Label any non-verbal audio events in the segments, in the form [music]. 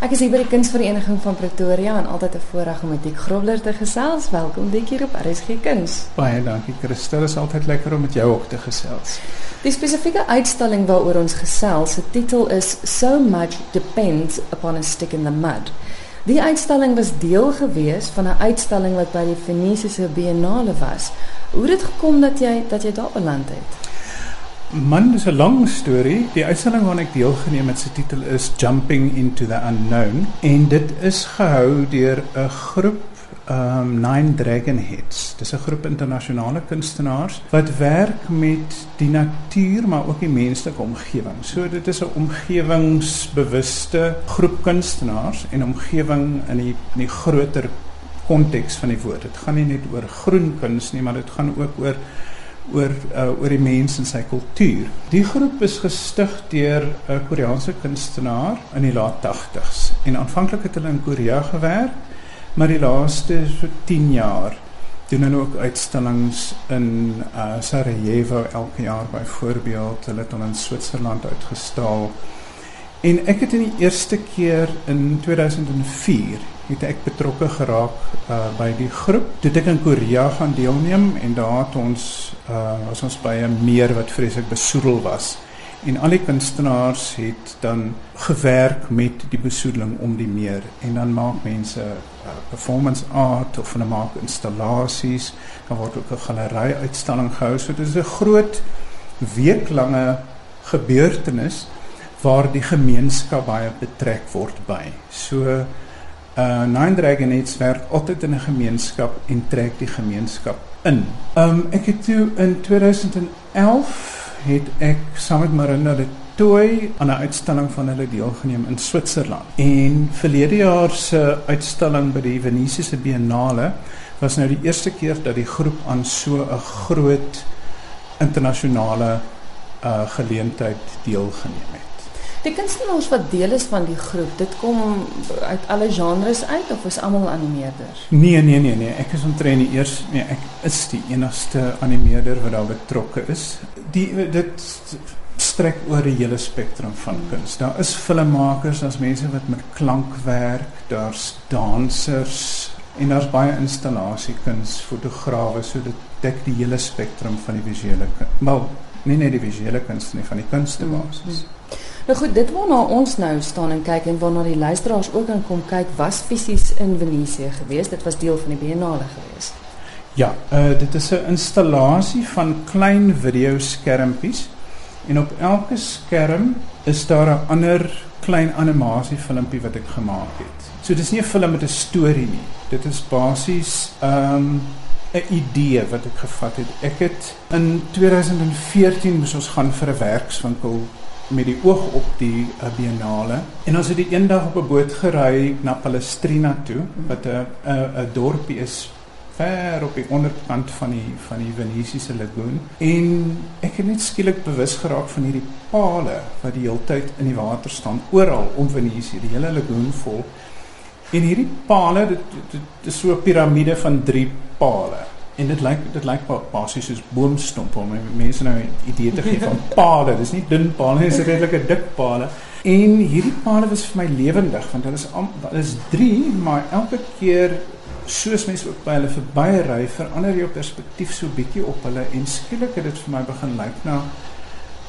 Ek is hier by die Kunsvereniging van Pretoria en altyd 'n voorreg om met Diek Grobler te gesels. Welkom Diek hier op RSG Kuns. Baie dankie Christel, is altyd lekker om met jou ook te gesels. Die spesifieke uitstalling waaroor ons gesels, se titel is So Much Depends Upon a Stick in the Mud. Die uitstalling was deel gewees van 'n uitstalling wat by die Venesiese Biennale was. Hoe het dit gekom dat jy dat jy daar beland het? Man, dis 'n lang storie. Die uitstalling waarna ek deelgeneem het, se titel is Jumping into the Unknown en dit is gehou deur 'n groep um Nine Dragon Heads. Dis 'n groep internasionale kunstenaars wat werk met die natuur maar ook die menslike omgewing. So dit is 'n omgewingsbewuste groep kunstenaars en omgewing in die in die groter konteks van die woord. Dit gaan nie net oor groen kuns nie, maar dit gaan ook oor oor uh, oor die mens en sy kultuur. Die groep is gestig deur 'n Koreaanse kunstenaar in die laat 80s en aanvanklik het hulle in Korea gewerk, maar die laaste so 10 jaar doen hulle ook uitstallings in uh, Sarajevo elke jaar byvoorbeeld. Hulle het dan in Switserland uitgestal. En ek het in die eerste keer in 2004 het ek betrokke geraak uh, by die groep. Toe ek in Korea gaan deelneem en daar het ons uh, was ons by 'n meer wat vreeslik besoedel was. En al die kunstenaars het dan gewerk met die besoedeling om die meer en dan maak mense uh, performance art of hulle maak installasies. Dan word ook 'n galery uitstalling gehou. So dit is 'n groot weeklange gebeurtenis waar die gemeenskap baie betrek word by. So uh Nine Dragon Heads werk altyd in 'n gemeenskap en trek die gemeenskap in. Um ek het toe in 2011 het ek saam met Marinda de Tooi aan 'n uitstalling van hulle deelgeneem in Switserland. En verlede jaar se uitstalling by die Venesiese Biennale was nou die eerste keer dat die groep aan so 'n groot internasionale uh geleentheid deelgeneem het. Die kunstenaars wat deel is van die groep, dit kom uit alle genres uit of is almal animeerders? Nee, nee, nee, nee. Ek is omtrent die eerste, nee, ek is die enigste animeerder wat daar betrokke is. Die dit strek oor die hele spektrum van kuns. Daar is filmmakers, daar's mense wat met klank werk, daar's dansers en daar's baie installasiekuns, fotograwe, so dit dek die hele spektrum van die visuele kuns. Maar nie net die visuele kuns nie, van die kunste basis. Mm -hmm. Nou goed, dit waarna ons nou staan en kyk en waarna die luisteraars ook aan kom kyk, was fisies in Venesië geweest. Dit was deel van die biennale geweest. Ja, uh, dit is 'n installasie van klein videoskermpies en op elke skerm is daar 'n ander klein animasiefilmpie wat ek gemaak het. So dis nie 'n film met 'n storie nie. Dit is basies ehm um, 'n idee wat ek gevat het. Ek het in 2014 moes ons gaan vir 'n werkswinkel met die oog op die uh, biennale. En ons het die eendag op 'n boot gery na Palestrina toe, wat 'n 'n 'n dorpie is ver op die onderkant van die van die Venesiese lagoon. En ek het net skielik bewus geraak van hierdie pale wat die hele tyd in die water staan oral om Venesië, die hele lagoon vol. En hierdie pale, dit, dit, dit is so 'n piramide van 3 pale. En dit lyk dit lyk basies soos boomstompe om mense nou 'n idee te gee van [laughs] pale. Dis nie dun pale nie, dis redelike dik pale. En hierdie pale was vir my lewendig want hulle is hulle is 3, maar elke keer soos mense ook by hulle verby ry, verander jou perspektief so bietjie op hulle en skielik het dit vir my begin lyk na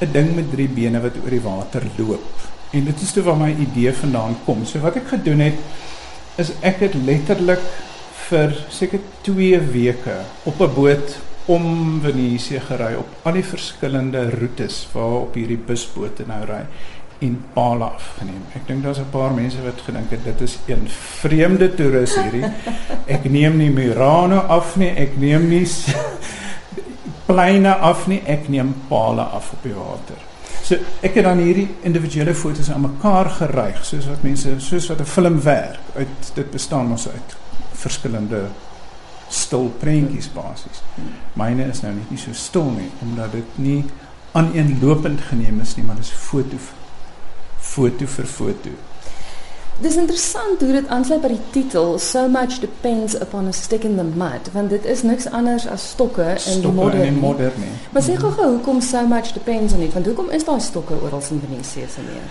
'n ding met 3 bene wat oor die water loop. En dit is toe waar my idee vandaan kom. So wat ek gedoen het is ek het letterlik vir seker 2 weke op 'n boot om Venesië gery op al die verskillende roetes waar op hierdie busbote nou ry en pale afgeneem. Ek dink daar's 'n paar mense wat gedink het dit is een vreemde toerist hierdie. Ek neem nie Murano af nie, ek neem nie [laughs] pleine af nie, ek neem pale af op die water. So ek het dan hierdie individuele fotos aan mekaar geryg soos wat mense soos wat 'n film werk uit dit bestaan ons uit verskillende stil prentjies basies. Myne is nou net nie so stil nie omdat dit nie aaneenlopend geneem is nie, maar dis foto foto vir foto. Dis interessant hoe dit aansluit by die titel So much depends upon a stick in the mud want dit is niks anders as stokke in stokke die moderne. In die moderne. Maar sê gou hoekom so much depends on it want hoekom is daar stokke oral in Venesië se meer?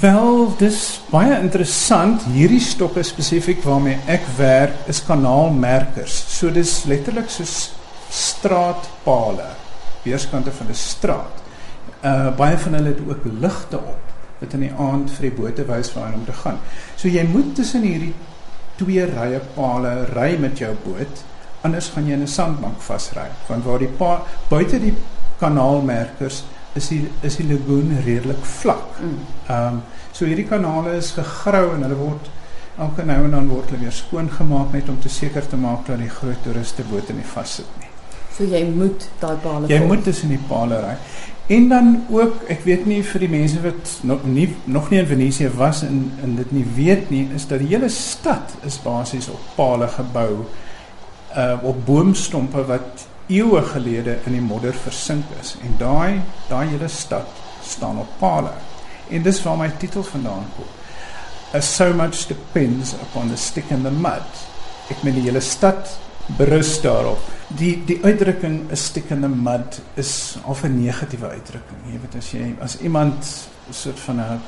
Wel, dis baie interessant. Hierdie stokke spesifiek waarmee ek werk is kanaalmerkers. So dis letterlik soos straatpale, weerskante van 'n straat. Uh baie van hulle het ook ligte op wat in die aand vir die bote wys waar om te gaan. So jy moet tussen hierdie twee rye pale ry met jou boot, anders gaan jy in 'n sandbank vasry, want waar die pa buite die kanaalmerkers is die is die lagoon redelik vlak. Mm. Ehm um, so hierdie kanale is gegrou en hulle word elke nou en dan word hulle weer skoongemaak net om te seker te maak dat die groot toeriste bote nie vassit nie. So jy moet daai pale Jy moet tussen die pale ry. En dan ook, ek weet nie vir die mense wat nog nie nog nie in Venesië was en en dit nie weet nie, is dat die hele stad is basies op pale gebou uh op boomstompe wat eeue gelede in die modder versink is. En daai daai hele stad staan op pale. En dis waar my titel vandaan kom. As so much depends upon the stick in the mud. Ek meen die hele stad berus daarop. Die die uitdrukking 'n stick in the mud is of 'n negatiewe uitdrukking. Jy weet as jy as iemand soort van 'n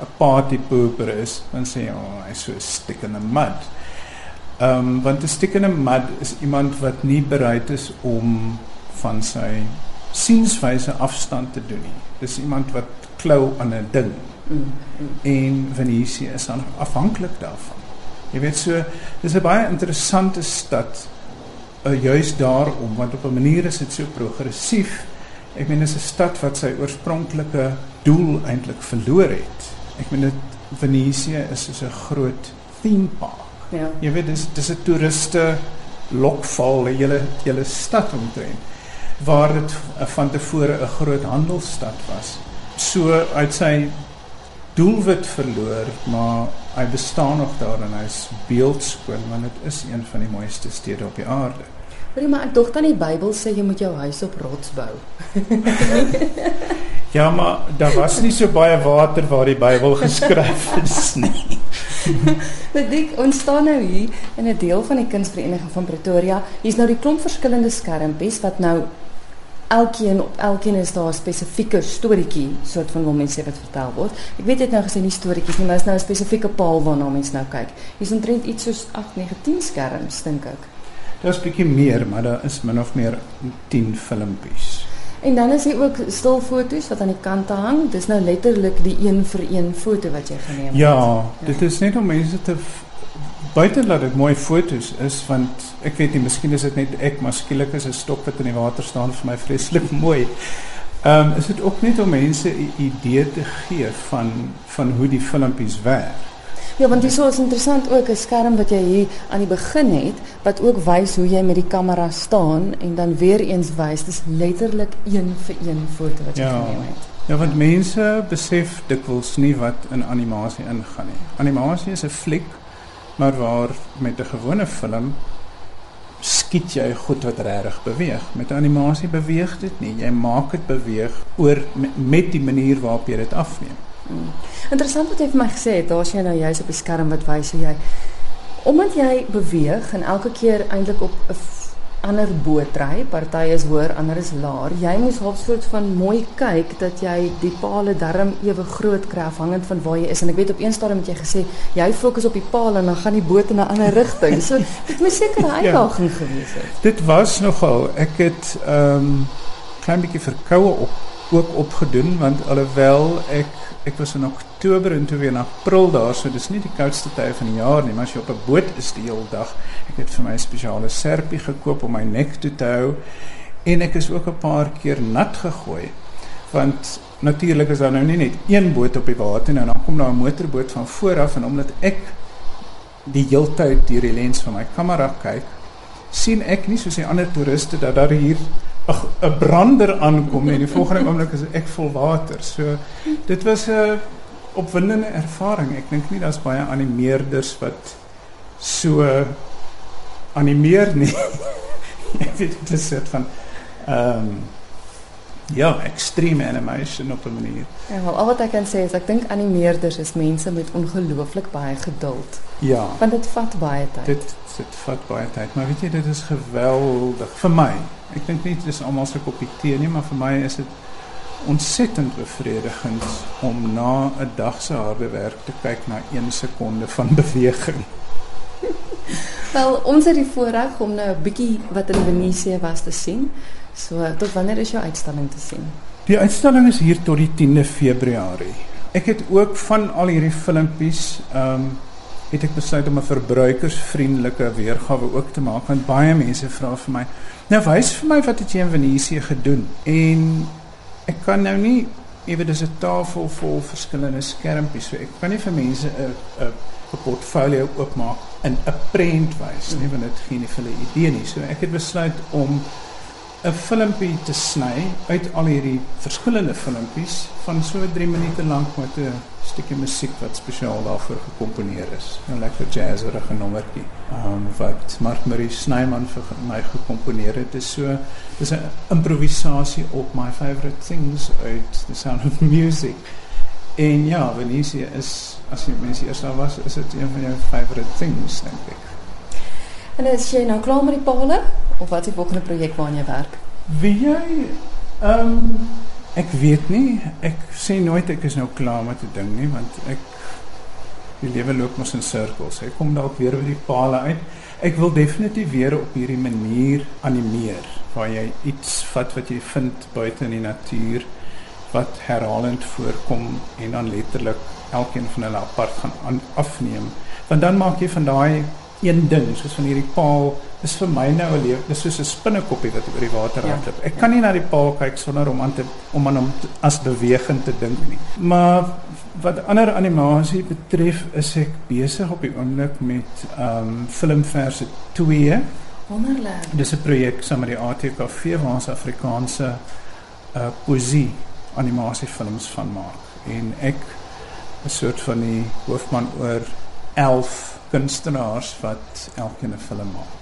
'n party pooper is, dan sê jy, "Oh, hy's so 'n stick in the mud." Ehm um, want 'n stick in the mud is iemand wat nie bereid is om van sy sienswyse afstand te doen nie. Dis iemand wat klou aan 'n ding. Mm, mm. En Venesië is dan afhanklik daarvan. Jy weet so, dis 'n baie interessante stad uh, juis daarom want op 'n manier is dit so progressief. Ek meen dis 'n stad wat sy oorspronklike doel eintlik verloor het. Ek meen dit Venesië is soos 'n groot theme park. Ja. Jy weet dis dis 'n toeriste lokval hele hele stad omtrent waar dit van tevore 'n groot handelsstad was. So uit sy doelwit verloor, maar hy bestaan nog daar en hy's beeldskoon want dit is een van die mooiste stede op die aarde. Hoorie maar ek dog dan die Bybel sê jy moet jou huis op rots bou. [laughs] ja, maar daar was nie so baie water waar die Bybel geskryf is nie. [laughs] Dit dik ons staan nou hier in 'n deel van die kunsvereniging van Pretoria. Hier's nou die klomp verskillende skermpies wat nou elkeen op elkeen is daar 'n spesifieke storieetjie soort van wat mense wat vertel word. Ek weet jy het nou gesê nie storieetjies nie, maar is nou 'n spesifieke paal waarna mense nou kyk. Hier's omtrent iets soos 8, 9, 10 skerms dink ek. Daar's bietjie meer, maar daar is min of meer 10 filmpies. En dan is hier ook stilfoto's wat aan die kante hang. Dis nou letterlik die een vir een foto wat jy geneem het. Ja, dit is net om mense te buite dat dit mooi foto's is want ek weet nie miskien is dit net ek maar skielik is 'n stok wat in die water staan vir my vreeslik [laughs] mooi. Ehm um, is dit ook net om mense 'n idee te gee van van hoe die filmpies werk. Ja, want dis is interessant ook 'n skerm wat jy hier aan die begin het wat ook wys hoe jy met die kamera staan en dan weer eens wys dis letterlik een vir een foto wat jy ja. geneem het. Ja, want mense besef dikwels nie wat in animasie ingaan nie. Animasie is 'n fliek maar waar met 'n gewone film skiet jy goed wat regtig beweeg. Met animasie beweeg dit nie. Jy maak dit beweeg oor met die manier waarop jy dit afneem. Hmm. Interessant wat jy vir my gesê het, daar's jy nou juist op die skerm wat wys hoe jy omdat jy beweeg en elke keer eintlik op 'n ander boot ry, party is hoër, ander is laer. Jy moet half soort van mooi kyk dat jy die palle darm ewe groot kry afhangend van waar jy is. En ek weet op een stadium het jy gesê jy fokus op die palle en dan gaan die boot in 'n ander rigting. So dit moet seker 'n [laughs] uitdaging ja, gewees het. Dit was nogal. Ek het ehm um, klein bietjie verkoue op ook opgedoen want alhoewel ek ek was in Oktober en toe weer in April daar, so dis nie die koudste tyd van die jaar nie, maar as jy op 'n boot is die hele dag, ek het vir my 'n spesiale serpie gekoop om my nek toe te hou en ek is ook 'n paar keer nat gegooi. Want natuurlik is daar nou nie net een boot op die water nie, dan kom daar 'n motorboot van voor af en omdat ek die heeltyd deur die lens van my kamera kyk, sien ek nie soos die ander toeriste dat daar hier 'n brander aankom en die volgende oomblik is ek vol water. So dit was 'n opwindende ervaring. Ek dink nie daar's baie animeerders wat so animeer nie. [laughs] Ek weet dit is soort van ehm um, ja, extreme animation op 'n manier. Ja, wel al wat ek kan sê is ek dink animeerders is mense met ongelooflik baie geduld. Ja. Want dit vat baie tyd. Dit dit vat baie tyd, maar weet jy dit is geweldig vir my. Ek dink nie dis almal se kopie tee nie, maar vir my is dit ontsettend bevredigend om na 'n dag se harde werk te kyk na 1 sekonde van [laughs] beweging. Wel, ons het die voorreg om nou 'n bietjie wat in Venesië was te sien. So, tot wanneer is jou uitstalling te sien? Die uitstalling is hier tot die 10de Februarie. Ek het ook van al hierdie filmpies, ehm um, het ek besluit om 'n verbruikersvriendelike weergawe ook te maak want baie mense vra vir my, "Nou wys vir my wat het jy in Venesië gedoen?" En ek kan nou nie ewe dis 'n tafel vol verskillende skermpies, so ek kan nie vir mense 'n 'n 'n portfolio oopmaak in 'n prent wys nie, want dit gee nie vir hulle idee nie. So ek het besluit om 'n filmpie te sny uit al hierdie verskillende filmpies van so 3 minute lank met 'n stukkie musiek wat spesiaal daarvoor gekomponeer is. 'n Lekker jazzerige nommertjie. Um, wat Mark Marie Snyman vir my gekomponeer het. Is so dis 'n improvisasie op my favorite things uit The Sound of Music. En ja, Venesië is as jy mense eers daar was, is dit een van jou favorite things dink ek. En is jy nou klaar met die pale of wat is die volgende projek waaraan jy werk? Wie jy ehm um, weet nie. Ek sê nooit ek is nou klaar met 'n ding nie, want ek die lewe loop mos in sirkels. Ek kom dalk weer by die pale uit. Ek wil definitief weer op hierdie manier animeer waar jy iets vat wat jy vind buite in die natuur wat herhalend voorkom en dan letterlik elkeen van hulle apart gaan afneem. Want dan maak jy van daai een ding soos van hierdie paal is vir my nou 'n lewe dis soos 'n spinnekoppie wat oor die water ja. hardloop. Ek kan nie na die paal kyk sonder om aan te om aan hom as bewegend te dink nie. Maar wat ander animasie betref is ek besig op die oomblik met ehm um, filmverse 2. Wonderlik. Dis 'n projek saam met die ATKV waar ons Afrikaanse uh poesie animasiefilms van maak en ek 'n soort van die hoofman oor 11 kunstenaars wat elkeen 'n film maak.